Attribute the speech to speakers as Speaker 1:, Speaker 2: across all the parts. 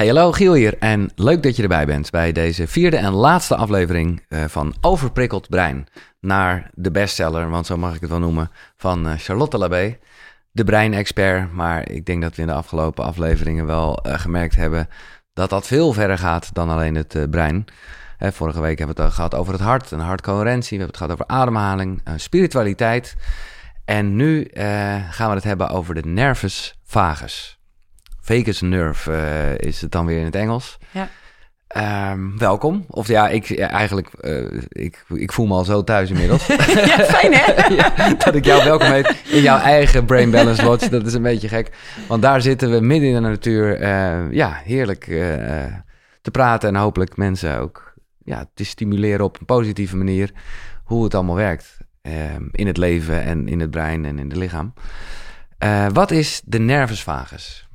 Speaker 1: Hey, hallo Giel hier en leuk dat je erbij bent bij deze vierde en laatste aflevering uh, van Overprikkeld Brein. Naar de bestseller, want zo mag ik het wel noemen, van uh, Charlotte Labé, de breinexpert. Maar ik denk dat we in de afgelopen afleveringen wel uh, gemerkt hebben dat dat veel verder gaat dan alleen het brein. vorige week hebben we het gehad over het hart en hartcoherentie. We hebben het gehad over ademhaling, spiritualiteit. En nu gaan we het hebben over de nervus vagus. Vagus nerve uh, is het dan weer in het Engels. Ja. Um, welkom. Of ja, ik eigenlijk, uh, ik, ik voel me al zo thuis inmiddels.
Speaker 2: ja, fijn hè? ja,
Speaker 1: dat ik jou welkom heet in jouw eigen Brain Balance Watch. Dat is een beetje gek. Want daar zitten we midden in de natuur. Uh, ja, heerlijk te praten en hopelijk mensen ook ja, te stimuleren op een positieve manier. Hoe het allemaal werkt ehm, in het leven en in het brein en in het lichaam. wat is de nervus vagus?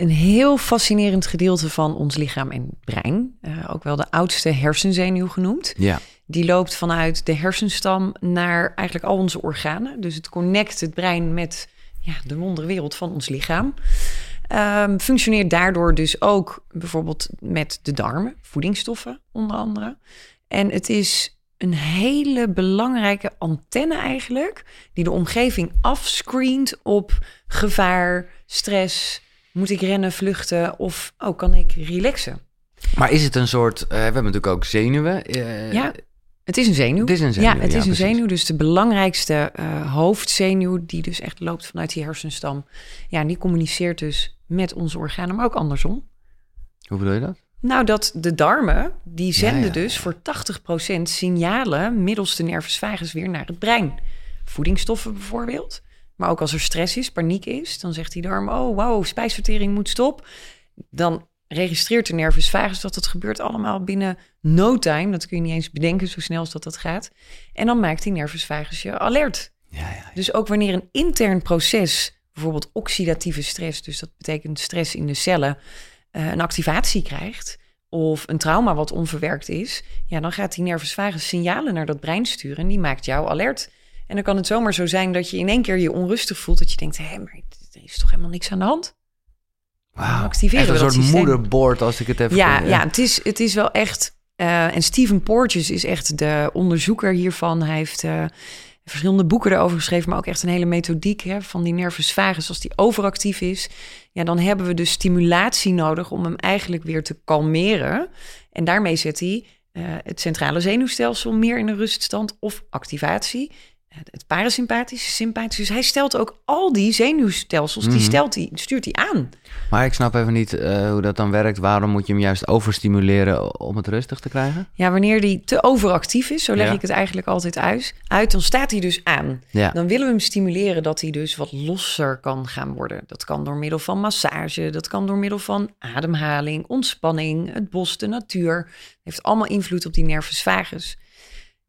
Speaker 2: Een heel fascinerend gedeelte van ons lichaam en brein. Uh, ook wel de oudste hersenzenuw genoemd. Ja. Die loopt vanuit de hersenstam naar eigenlijk al onze organen. Dus het connect het brein met ja, de wonderwereld van ons lichaam. Um, functioneert daardoor dus ook bijvoorbeeld met de darmen, voedingsstoffen onder andere. En het is een hele belangrijke antenne eigenlijk, die de omgeving afscreent op gevaar, stress, moet ik rennen, vluchten of oh, kan ik relaxen?
Speaker 1: Maar is het een soort, uh, we hebben natuurlijk ook zenuwen.
Speaker 2: Uh, ja, het is een zenuw.
Speaker 1: Het is een zenuw.
Speaker 2: Ja, het is een zenuw. Dus de belangrijkste uh, hoofdzenuw, die dus echt loopt vanuit die hersenstam. Ja, die communiceert dus met onze organen, maar ook andersom.
Speaker 1: Hoe bedoel je dat?
Speaker 2: Nou, dat de darmen, die zenden ja, dus voor 80% signalen middels de nervus vagus weer naar het brein. Voedingsstoffen bijvoorbeeld. Maar ook als er stress is, paniek is, dan zegt die darm: Oh, wauw, spijsvertering moet stop. Dan registreert de nervus vagus dat het gebeurt allemaal binnen no time. Dat kun je niet eens bedenken, zo snel als dat dat gaat. En dan maakt die nervus vagus je alert. Ja, ja, ja. Dus ook wanneer een intern proces, bijvoorbeeld oxidatieve stress, dus dat betekent stress in de cellen, uh, een activatie krijgt, of een trauma wat onverwerkt is, ja, dan gaat die nervus vagus signalen naar dat brein sturen en die maakt jou alert. En dan kan het zomaar zo zijn dat je in één keer je onrustig voelt. Dat je denkt, hé, maar er is toch helemaal niks aan de hand?
Speaker 1: Wauw, activeren echt een soort moederbord als ik het even...
Speaker 2: Ja, ja het, is, het is wel echt... Uh, en Steven Porges is echt de onderzoeker hiervan. Hij heeft uh, verschillende boeken erover geschreven, maar ook echt een hele methodiek hè, van die nervus vagus. Als die overactief is, ja, dan hebben we dus stimulatie nodig om hem eigenlijk weer te kalmeren. En daarmee zet hij uh, het centrale zenuwstelsel meer in een ruststand of activatie het parasympathische, sympathische. Dus hij stelt ook al die zenuwstelsels, die mhm. stelt hij, stuurt hij aan.
Speaker 1: Maar ik snap even niet uh, hoe dat dan werkt. Waarom moet je hem juist overstimuleren om het rustig te krijgen?
Speaker 2: Ja, wanneer die te overactief is, zo leg ik het eigenlijk altijd uit, uit, dan staat hij dus aan. Ja. Dan willen we hem stimuleren dat hij dus wat losser kan gaan worden. Dat kan door middel van massage, dat kan door middel van ademhaling, ontspanning, het bos, de natuur. Het heeft allemaal invloed op die nervus vagus.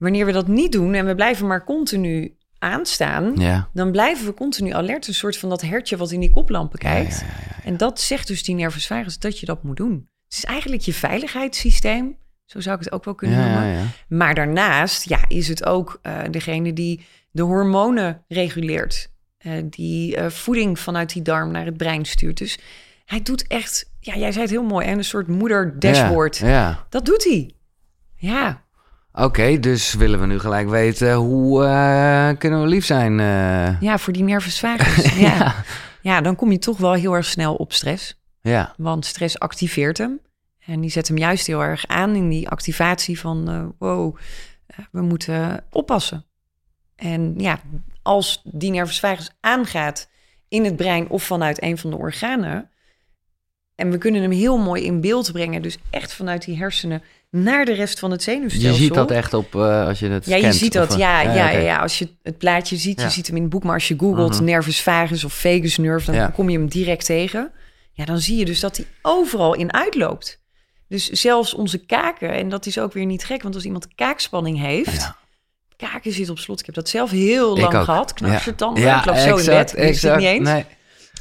Speaker 2: Wanneer we dat niet doen en we blijven maar continu aanstaan, ja. dan blijven we continu alert. Een soort van dat hertje wat in die koplampen kijkt. Ja, ja, en dat zegt dus die nervus vagus dat je dat moet doen. Het is eigenlijk je veiligheidssysteem. Zo zou ik het ook wel kunnen noemen. Maar daarnaast ja, is het ook uh, degene die de hormonen reguleert. Uh, die uh, voeding vanuit die darm naar het brein stuurt. Dus hij doet echt, ja, jij zei het heel mooi, en een soort moeder dashboard. Ja, Dat doet hij. Ja,
Speaker 1: Oké, dus willen we nu gelijk weten hoe uh, kunnen we lief zijn?
Speaker 2: Uh... Ja, voor die nervus vagus. ja. ja, dan kom je toch wel heel erg snel op stress. Ja. Want stress activeert hem. En die zet hem juist heel erg aan in die activatie van... Uh, wow, we moeten oppassen. En ja, als die nervus vagus aangaat in het brein of vanuit een van de organen... en we kunnen hem heel mooi in beeld brengen... dus echt vanuit die hersenen naar de rest van het zenuwstelsel.
Speaker 1: Je ziet dat echt op uh, als je het
Speaker 2: Ja, je ziet dat. ja, ja, ja, ja, als je het plaatje ziet, je ziet hem in het boek, maar als je googelt uh nervus vagus of vagus nerve, dan kom je hem direct tegen. Ja, dan zie je dus dat hij overal in uitloopt. Dus zelfs onze kaken, en dat is ook weer niet gek, want als iemand kaakspanning heeft, kaken zit op slot. Ik heb dat zelf heel lang gehad. Knars je tanden, ja, ik zo in bed, exact, niet eens. Nee.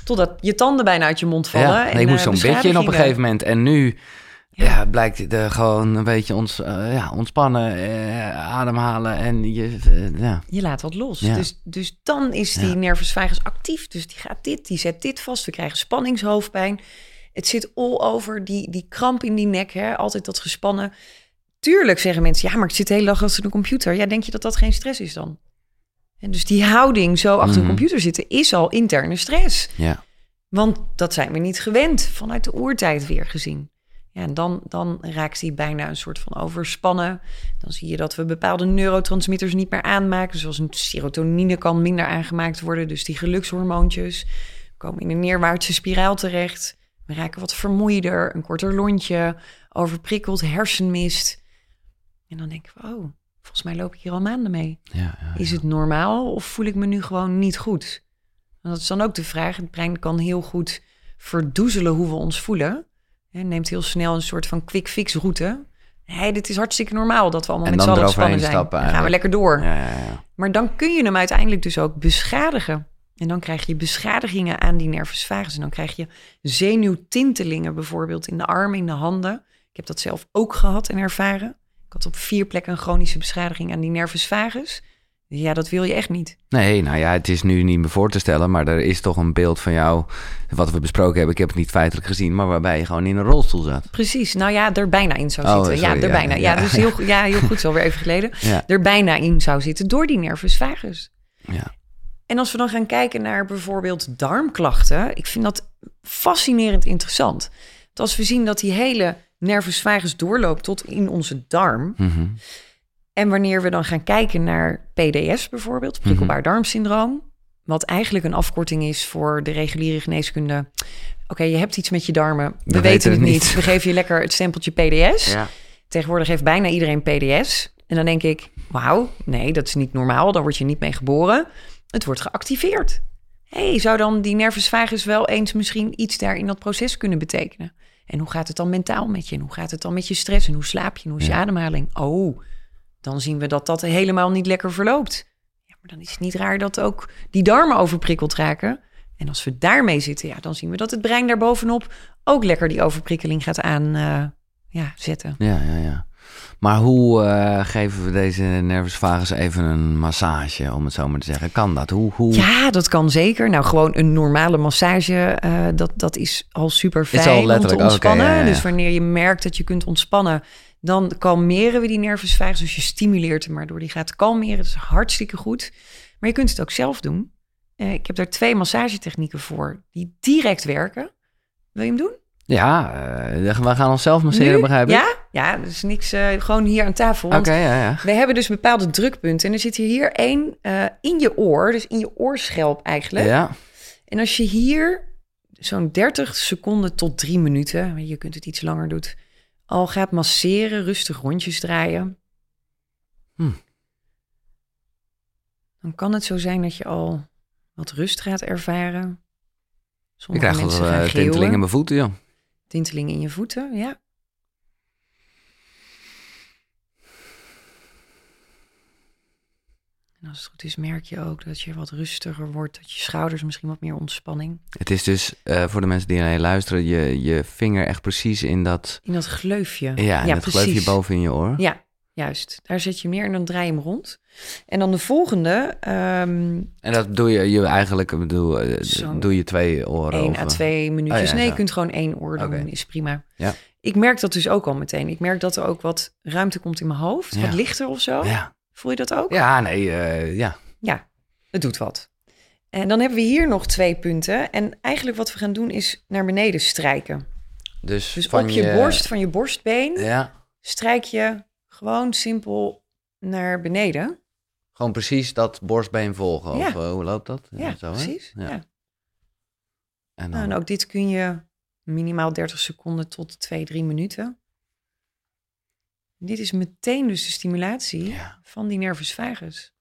Speaker 2: Totdat je tanden bijna uit je mond vallen. Ja,
Speaker 1: nee, en, ik moest uh, zo'n bedje in op een gegeven moment. En nu ja, blijkt de, gewoon een beetje ons, uh, ja, ontspannen, uh, ademhalen en je... Uh, ja.
Speaker 2: Je laat wat los. Dus, dus dan is die nervus vagus actief. Dus die gaat dit, die zet dit vast. We krijgen spanningshoofdpijn. Het zit all over, die, die kramp in die nek, hè? altijd dat gespannen. Tuurlijk zeggen mensen, ja, maar ik zit de hele dag achter de computer. Ja, denk je dat dat geen stress is dan? En dus die houding zo achter de mhm. computer zitten is al interne stress.
Speaker 1: Ja.
Speaker 2: Want dat zijn we niet gewend vanuit de oertijd weer gezien. Ja, en dan, dan raakt hij bijna een soort van overspannen. Dan zie je dat we bepaalde neurotransmitters niet meer aanmaken. Zoals een serotonine kan minder aangemaakt worden. Dus die gelukshormoontjes komen in een neerwaartse spiraal terecht. We raken wat vermoeider, een korter lontje, overprikkeld, hersenmist. En dan denken we, oh, volgens mij loop ik hier al maanden mee.
Speaker 1: Ja, ja,
Speaker 2: Is het normaal of voel ik me nu gewoon niet goed? En dat is dan ook de vraag. Het brein kan heel goed verdoezelen hoe we ons voelen. Hij neemt heel snel een soort van quick fix route. Hey, dit is hartstikke normaal dat we allemaal met z'n allen spannen zijn. dan gaan we lekker door.
Speaker 1: Ja, ja, ja.
Speaker 2: Maar dan kun je hem uiteindelijk dus ook beschadigen. En dan krijg je beschadigingen aan die nervus vagus. En dan krijg je zenuwtintelingen bijvoorbeeld in de armen, in de handen. Ik heb dat zelf ook gehad en ervaren. Ik had op vier plekken een chronische beschadiging aan die nervus vagus. Ja, dat wil je echt niet.
Speaker 1: Nee, nou ja, het is nu niet meer voor te stellen, maar er is toch een beeld van jou, wat we besproken hebben. Ik heb het niet feitelijk gezien, maar waarbij je gewoon in een rolstoel zat.
Speaker 2: Precies, nou ja, er bijna in zou zitten. Oh, ja, er bijna. Ja, dus heel, ja, heel goed, zo weer even geleden. Er bijna in zou zitten door die nervus vagus.
Speaker 1: Ja.
Speaker 2: En als we dan gaan kijken naar bijvoorbeeld darmklachten, ik vind dat fascinerend interessant. Want als we zien dat die hele nervus vagus doorloopt tot in onze darm.
Speaker 1: Mm
Speaker 2: en wanneer we dan gaan kijken naar PDS bijvoorbeeld, mhm. prikkelbaar darmsyndroom, wat eigenlijk een afkorting is voor de reguliere geneeskunde. Oké, je hebt iets met je darmen, we, weten het niet. We geven je lekker het stempeltje PDS.
Speaker 1: Ja.
Speaker 2: Tegenwoordig heeft bijna iedereen PDS. En dan denk ik, wauw, nee, dat is niet normaal. Daar word je niet mee geboren. Het wordt geactiveerd. hey, zou dan die nervus vagus wel eens misschien iets daar in dat proces kunnen betekenen? En hoe gaat het dan mentaal met je? En hoe gaat het dan met je stress? En hoe slaap je? En hoe is je ademhaling? Oh, dan zien we dat dat helemaal niet lekker verloopt. Ja, maar dan is het niet raar dat ook die darmen overprikkeld raken. En als we daarmee zitten, ja, dan zien we dat het brein daarbovenop ook lekker die overprikkeling gaat aan uh, ja, zetten.
Speaker 1: Ja, ja, ja. Maar hoe uh, geven we deze nervus vagus even een massage, om het zo maar te zeggen? Kan dat? Hoe, hoe...
Speaker 2: Ja, dat kan zeker. Nou, gewoon een normale massage, uh, dat, dat is al super fijn
Speaker 1: is al letterlijk,
Speaker 2: om te ontspannen. Dus wanneer je merkt dat je kunt ontspannen, dan kalmeren we die nervus vagus. Dus je stimuleert hem maar door die gaat kalmeren. Dat is hartstikke goed. Maar je kunt het ook zelf doen. Uh, ik heb daar twee massagetechnieken voor die direct werken. Wil je hem doen?
Speaker 1: Ja, uh, we gaan ons zelf masseren, nu? begrijp ik.
Speaker 2: Ja, ja, dus niks, uh, gewoon hier aan tafel.
Speaker 1: Oké, ja, ja.
Speaker 2: We hebben dus bepaalde drukpunten. En er zit hier één in je oor, dus in je oorschelp eigenlijk.
Speaker 1: Ja.
Speaker 2: En als je hier zo'n 30 seconden tot drie minuten, je kunt het iets langer doen, al gaat masseren, rustig rondjes draaien.
Speaker 1: Hm.
Speaker 2: Dan kan het zo zijn dat je al wat rust gaat ervaren.
Speaker 1: Sommige ik krijg wel uh, tinteling in mijn voeten, ja.
Speaker 2: Tinteling in je voeten, ja. En als het goed is, merk je ook dat je wat rustiger wordt. Dat je schouders misschien wat meer ontspanning.
Speaker 1: Het is dus uh, voor de mensen die alleen luisteren, je, je vinger echt precies in dat...
Speaker 2: In dat gleufje.
Speaker 1: Ja, in ja, dat precies. gleufje boven in je oor.
Speaker 2: Ja, juist. Daar zet je meer en dan draai je hem rond. En dan de volgende. Um,
Speaker 1: en dat doe je, je eigenlijk, bedoel, uh, doe je twee oren?
Speaker 2: Eén à twee minuutjes. Oh, ja, nee, je kunt gewoon één oor doen, okay. is prima.
Speaker 1: Ja.
Speaker 2: Ik merk dat dus ook al meteen. Ik merk dat er ook wat ruimte komt in mijn hoofd, ja. wat lichter of zo.
Speaker 1: Ja.
Speaker 2: Voel je dat ook?
Speaker 1: Ja, nee, uh, ja.
Speaker 2: Ja, het doet wat. En dan hebben we hier nog twee punten. En eigenlijk wat we gaan doen is naar beneden strijken.
Speaker 1: Dus,
Speaker 2: dus van op je, borst, van je borstbeen,
Speaker 1: ja.
Speaker 2: strijk je gewoon simpel naar beneden.
Speaker 1: Gewoon precies dat borstbeen volgen? Ja. Of uh, hoe loopt dat?
Speaker 2: Ja, zo, precies. Ja. ja.
Speaker 1: En,
Speaker 2: dan... nou, en ook dit kun je minimaal 30 seconden tot 2, 3 minuten. Dit is meteen dus de stimulatie van die nervus vagus.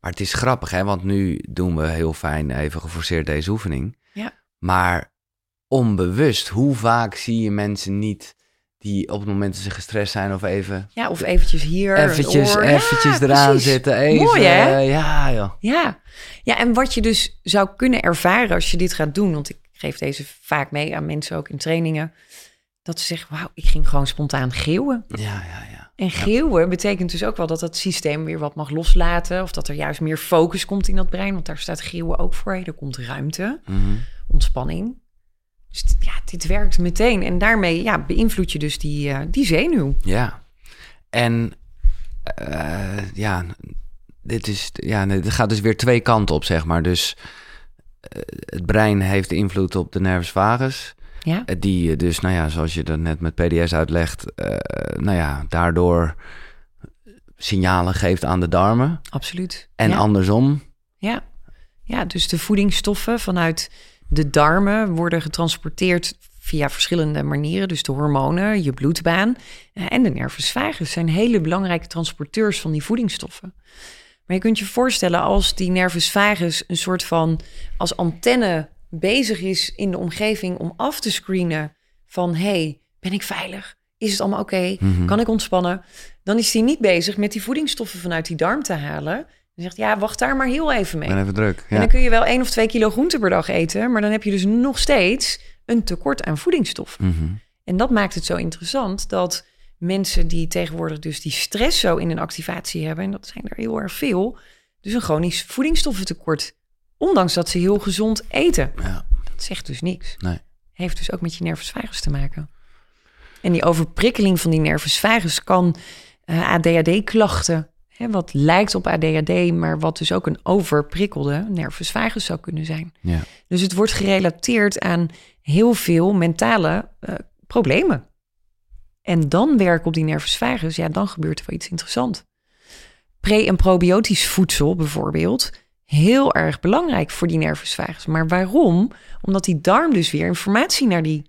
Speaker 1: Maar het is grappig, hè? Want nu doen we heel fijn even geforceerd deze oefening.
Speaker 2: Ja.
Speaker 1: Maar onbewust, hoe vaak zie je mensen niet die op het moment dat ze gestrest zijn of even...
Speaker 2: Ja, of eventjes hier...
Speaker 1: Eventjes, eventjes eraan zitten, even...
Speaker 2: Mooi, hè?
Speaker 1: ja, joh.
Speaker 2: Ja. ja, en wat je dus zou kunnen ervaren als je dit gaat doen... want ik geef deze vaak mee aan mensen ook in trainingen... dat ze zeggen, wauw, ik ging gewoon spontaan geeuwen.
Speaker 1: Ja, ja, ja.
Speaker 2: En geeuwen betekent dus ook wel dat het systeem weer wat mag loslaten. Of dat er juist meer focus komt in dat brein. Want daar staat geeuwen ook voor. Er komt ruimte,
Speaker 1: mhm.
Speaker 2: ontspanning. Dus ja, dit werkt meteen. En daarmee ja, beïnvloed je dus die, uh, die zenuw.
Speaker 1: Ja. En uh, ja, dit is, ja, het gaat dus weer twee kanten op, zeg maar. Dus uh, het brein heeft invloed op de nervus vagus.
Speaker 2: Ja.
Speaker 1: Die dus, nou ja, zoals je dat net met PDS uitlegt, nou ja, daardoor signalen geeft aan de darmen.
Speaker 2: Absoluut.
Speaker 1: En andersom.
Speaker 2: Ja. ja, dus de voedingsstoffen vanuit de darmen worden getransporteerd via verschillende manieren. Dus de hormonen, je bloedbaan eh, en de nervus vagus zijn hele belangrijke transporteurs van die voedingsstoffen. Maar je kunt je voorstellen als die nervus vagus een soort van als antenne bezig is in de omgeving om af te screenen van hey, ben ik veilig? Is het allemaal oké? Mhm. Kan ik ontspannen? Dan is hij niet bezig met die voedingsstoffen vanuit die darm te halen. En zegt, ja, wacht daar maar heel even mee.
Speaker 1: Ben even druk.
Speaker 2: Ja. En dan kun je wel één of twee kilo groente per dag eten, maar dan heb je dus nog steeds een tekort aan voedingsstoffen.
Speaker 1: Mhm.
Speaker 2: En dat maakt het zo interessant dat mensen die tegenwoordig dus die stress zo in een activatie hebben, en dat zijn er heel erg veel, dus een chronisch voedingsstoffentekort, ondanks dat ze heel gezond eten.
Speaker 1: Ja.
Speaker 2: Dat zegt dus niks.
Speaker 1: Nee.
Speaker 2: Heeft dus ook met je nervus vagus te maken. En die overprikkeling van die nervus vagus kan uh, ADHD-klachten, wat lijkt op ADHD, maar wat dus ook een overprikkelde nervus vagus zou kunnen zijn.
Speaker 1: Ja.
Speaker 2: Dus het wordt gerelateerd aan heel veel mentale uh, problemen. En dan werken op die nervus vagus, ja, dan gebeurt er wel iets interessants. Pre- en probiotisch voedsel bijvoorbeeld, heel erg belangrijk voor die nervus vagus. Maar waarom? Omdat die darm dus weer informatie naar die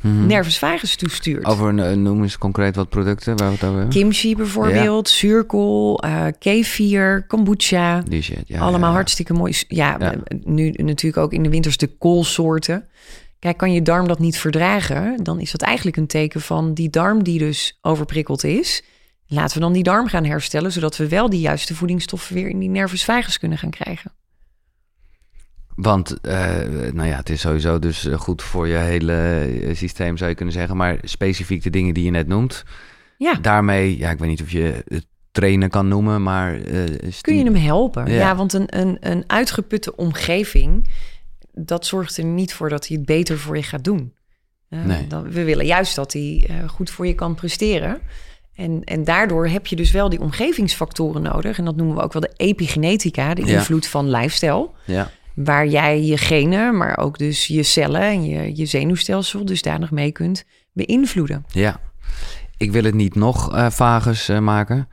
Speaker 2: hmm. nervus vagus toestuurt.
Speaker 1: Over, uh, noem eens concreet wat producten waar we het over hebben.
Speaker 2: Kimchi bijvoorbeeld, ja. zuurkool, uh, kefir, kombucha.
Speaker 1: Die shit, ja.
Speaker 2: Allemaal hartstikke mooi. Ja, nu natuurlijk ook in de winters de koolsoorten. Kijk, kan je darm dat niet verdragen, dan is dat eigenlijk een teken van die darm die dus overprikkeld is. Laten we dan die darm gaan herstellen, zodat we wel die juiste voedingsstoffen weer in die nervus vagus kunnen gaan krijgen.
Speaker 1: Want, uh, nou ja, het is sowieso dus goed voor je hele systeem, zou je kunnen zeggen. Maar specifiek de dingen die je net noemt.
Speaker 2: Ja.
Speaker 1: Daarmee, ja, ik weet niet of je het trainen kan noemen, maar... Uh,
Speaker 2: Kun je hem helpen? Ja, ja want een, een, een uitgeputte omgeving, dat zorgt er niet voor dat hij het beter voor je gaat doen. Uh, nee. dan, we willen juist dat hij goed voor je kan presteren. En, en daardoor heb je dus wel die omgevingsfactoren nodig. En dat noemen we ook wel de epigenetica, de invloed van lifestyle.
Speaker 1: Ja
Speaker 2: waar jij je genen, maar ook dus je cellen en je, je zenuwstelsel dusdanig mee kunt beïnvloeden.
Speaker 1: Ja, ik wil het niet nog uh, vagus uh, maken,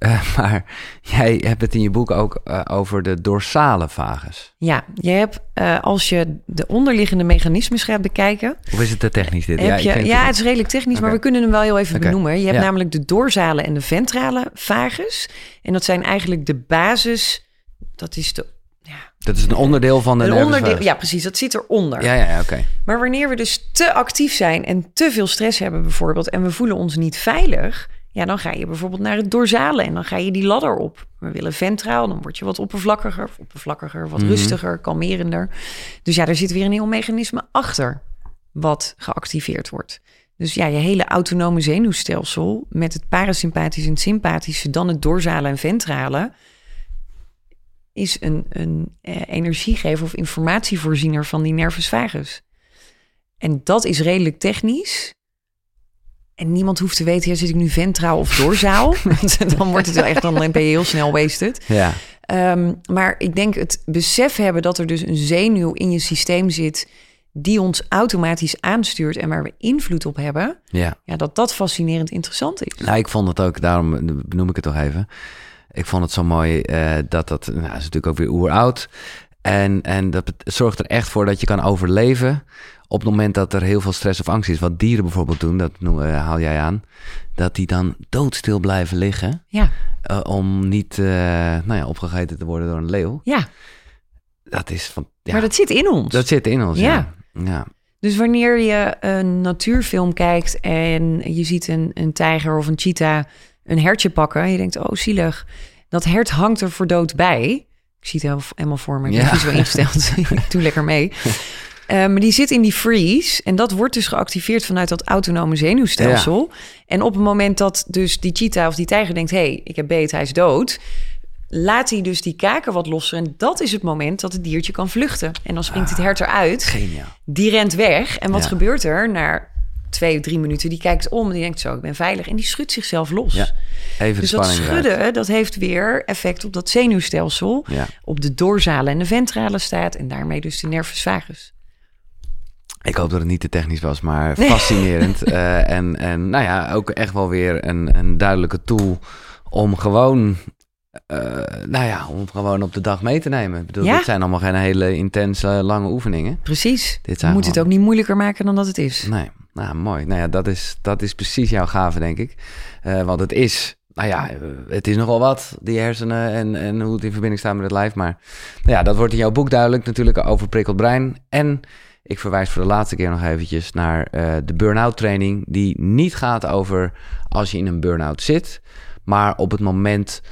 Speaker 1: uh, maar jij hebt het in je boek ook over de dorsale vagus.
Speaker 2: Ja, je hebt als je de onderliggende mechanismes gaat bekijken.
Speaker 1: Of is het te technisch dit?
Speaker 2: ja, je, ja het is redelijk technisch, okay. maar we kunnen hem wel heel even okay. benoemen. Je hebt ja. namelijk de dorsale en de ventrale vagus. En dat zijn eigenlijk de basis, dat is de ja.
Speaker 1: Dat is een onderdeel van de
Speaker 2: een onderdeel, Ja, precies. Dat zit eronder.
Speaker 1: Ja, ja, ja oké.
Speaker 2: Maar wanneer we dus te actief zijn en te veel stress hebben bijvoorbeeld... en we voelen ons niet veilig... ja, dan ga je bijvoorbeeld naar het dorsale en dan ga je die ladder op. We willen ventraal, dan word je wat oppervlakkiger, oppervlakkiger, wat mhm. rustiger, kalmerender. Dus ja, er zit weer een heel mechanisme achter wat geactiveerd wordt. Dus ja, je hele autonome zenuwstelsel met het parasympathische en het sympathische, dan het dorsale en ventrale is een, een eh, energiegever of informatievoorziener van die nervus vagus. En dat is redelijk technisch. En niemand hoeft te weten, ja, zit ik nu ventraal of doorzaal? dan wordt het wel echt, dan ben je heel snel wasted.
Speaker 1: Ja.
Speaker 2: Um, maar ik denk het besef hebben dat er dus een zenuw in je systeem zit die ons automatisch aanstuurt en waar we invloed op hebben.
Speaker 1: Ja.
Speaker 2: ja, dat dat fascinerend interessant is.
Speaker 1: Nou, ik vond het ook, daarom benoem ik het toch even. Ik vond het zo mooi uh, dat dat, nou, is natuurlijk ook weer oeroud. En, en dat zorgt er echt voor dat je kan overleven op het moment dat er heel veel stress of angst is. Wat dieren bijvoorbeeld doen, dat uh, haal jij aan. Dat die dan doodstil blijven liggen.
Speaker 2: Ja.
Speaker 1: Uh, om niet nou ja, opgegeten te worden door een leeuw.
Speaker 2: Ja.
Speaker 1: Dat is van. Ja,
Speaker 2: maar dat zit in ons.
Speaker 1: Dat zit in ons, ja. ja. ja.
Speaker 2: Dus wanneer je een natuurfilm kijkt en je ziet een, een tijger of een cheetah een hertje pakken. En je denkt, oh zielig. Dat hert hangt er voor dood bij. Ik zie het helemaal voor me. Ik ja. ben zo ingesteld. ik doe lekker mee. Uh, maar die zit in die freeze. En dat wordt dus geactiveerd vanuit dat autonome zenuwstelsel. En op het moment dat dus die cheetah of die tijger denkt... hé, hey, ik heb beet, hij is dood... laat hij dus die kaken wat losser. En dat is het moment dat het diertje kan vluchten. En dan springt het ah, hert eruit.
Speaker 1: Geniaal.
Speaker 2: Die rent weg. En wat gebeurt er? Na twee, drie minuten, die kijkt om en die denkt zo, ik ben veilig. En die schudt zichzelf los. Ja.
Speaker 1: Even
Speaker 2: dus dat schudden, dat heeft weer effect op dat zenuwstelsel. Ja. Op de doorzale en de ventrale staat. En daarmee dus de nervus vagus.
Speaker 1: Ik hoop dat het niet te technisch was, maar fascinerend. uh, en, en nou ja, ook echt wel weer een, een duidelijke tool om gewoon uh, nou ja, om gewoon op de dag mee te nemen. Ik bedoel, ja. dit zijn allemaal geen hele intense, lange oefeningen.
Speaker 2: Precies. Dit moet het ook niet moeilijker maken dan dat het is.
Speaker 1: Nee, nou mooi. Nou ja, dat is, dat is precies jouw gave, denk ik. Uh, want het is, nou ja, het is nogal wat, die hersenen en, en hoe het in verbinding staat met het lijf. Maar nou ja, dat wordt in jouw boek duidelijk natuurlijk over prikkeld brein. En ik verwijs voor de laatste keer nog eventjes naar uh, de burn-out training, die niet gaat over als je in een burn-out zit, maar op het moment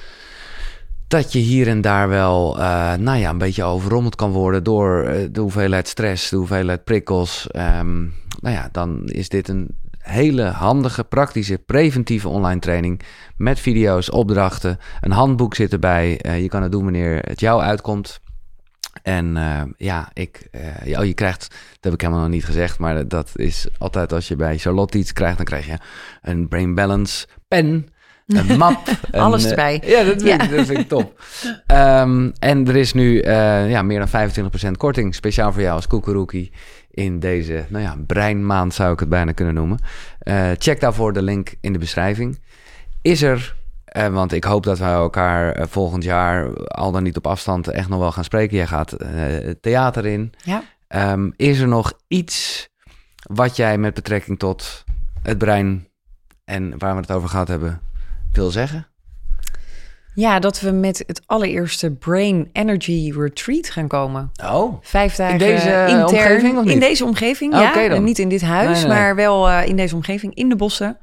Speaker 1: dat je hier en daar wel, nou ja, een beetje overrommeld kan worden door de hoeveelheid stress, de hoeveelheid prikkels. Um, nou ja, dan is dit een hele handige, praktische, preventieve online training met video's, opdrachten, een handboek zit erbij. Uh, je kan het doen wanneer het jou uitkomt. En uh, ja, ik, uh, oh, je krijgt, dat heb ik helemaal nog niet gezegd, maar dat is altijd als je bij Charlotte iets krijgt, dan krijg je een Brain Balance pen een map.
Speaker 2: Alles erbij.
Speaker 1: Ja, dat vind, Ik, dat vind ik top. Um, en er is nu ja, meer dan 25% korting, speciaal voor jou als koekeroekie in deze, nou ja, breinmaand zou ik het bijna kunnen noemen. Uh, check daarvoor de link in de beschrijving. Is er, uh, want ik hoop dat we elkaar volgend jaar al dan niet op afstand echt nog wel gaan spreken. Jij gaat theater in.
Speaker 2: Ja.
Speaker 1: Um, is er nog iets wat jij met betrekking tot het brein en waar we het over gehad hebben wil zeggen?
Speaker 2: Ja, dat we met het allereerste Brain Energy Retreat gaan komen.
Speaker 1: Oh,
Speaker 2: vijf dagen
Speaker 1: in deze intern, omgeving? Of niet?
Speaker 2: In deze omgeving, ja. En niet in dit huis, maar wel uh, in deze omgeving, in de bossen.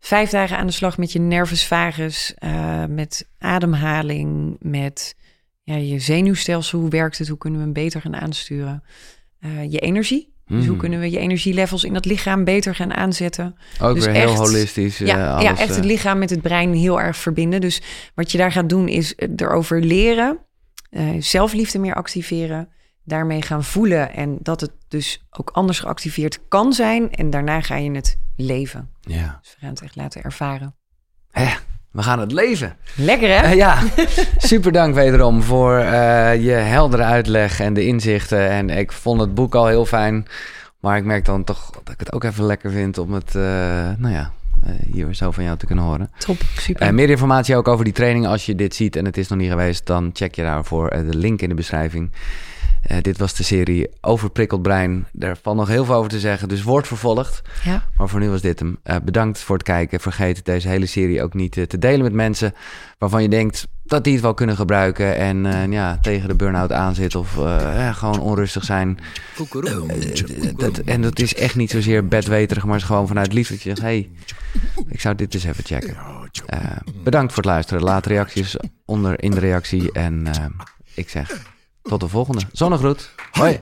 Speaker 2: Vijf dagen aan de slag met je nervus vagus, uh, met ademhaling, met ja, je zenuwstelsel. Hoe werkt het? Hoe kunnen we hem beter gaan aansturen? Uh, je energie. Dus hoe hmm. kunnen we je energielevels in dat lichaam beter gaan aanzetten?
Speaker 1: Ook
Speaker 2: dus
Speaker 1: weer heel holistisch.
Speaker 2: Ja, ja, echt het eh. lichaam met het brein heel erg verbinden. Dus wat je daar gaat doen is erover leren, uh, zelfliefde meer activeren, daarmee gaan voelen en dat het dus ook anders geactiveerd kan zijn. En daarna ga je het leven.
Speaker 1: Ja.
Speaker 2: Dus we gaan het echt laten ervaren.
Speaker 1: We gaan het leven.
Speaker 2: Lekker hè?
Speaker 1: Uh, ja, super dank wederom voor uh, je heldere uitleg en de inzichten. En ik vond het boek al heel fijn. Maar ik merk dan toch dat ik het ook even lekker vind om het, uh, nou ja, hier zo van jou te kunnen horen.
Speaker 2: Top, super.
Speaker 1: meer informatie ook over die training. Als je dit ziet en het is nog niet geweest, dan check je daarvoor de link in de beschrijving. Uh, dit was de serie Overprikkeld Brein. Daar valt nog heel veel over te zeggen, dus wordt vervolgd.
Speaker 2: Ja.
Speaker 1: Maar voor nu was dit hem. Uh, bedankt voor het kijken. Vergeet deze hele serie ook niet uh, te delen met mensen waarvan je denkt dat die het wel kunnen gebruiken. En ja, tegen de burn-out aanzit of gewoon onrustig zijn. Dat, en dat is echt niet zozeer bedweterig, maar is gewoon vanuit liefde. Dat je zegt, hey, ik zou dit eens even checken. bedankt voor het luisteren. Laat reacties onder in de reactie. En ik zeg... Tot de volgende. Zonnegroet. Hoi.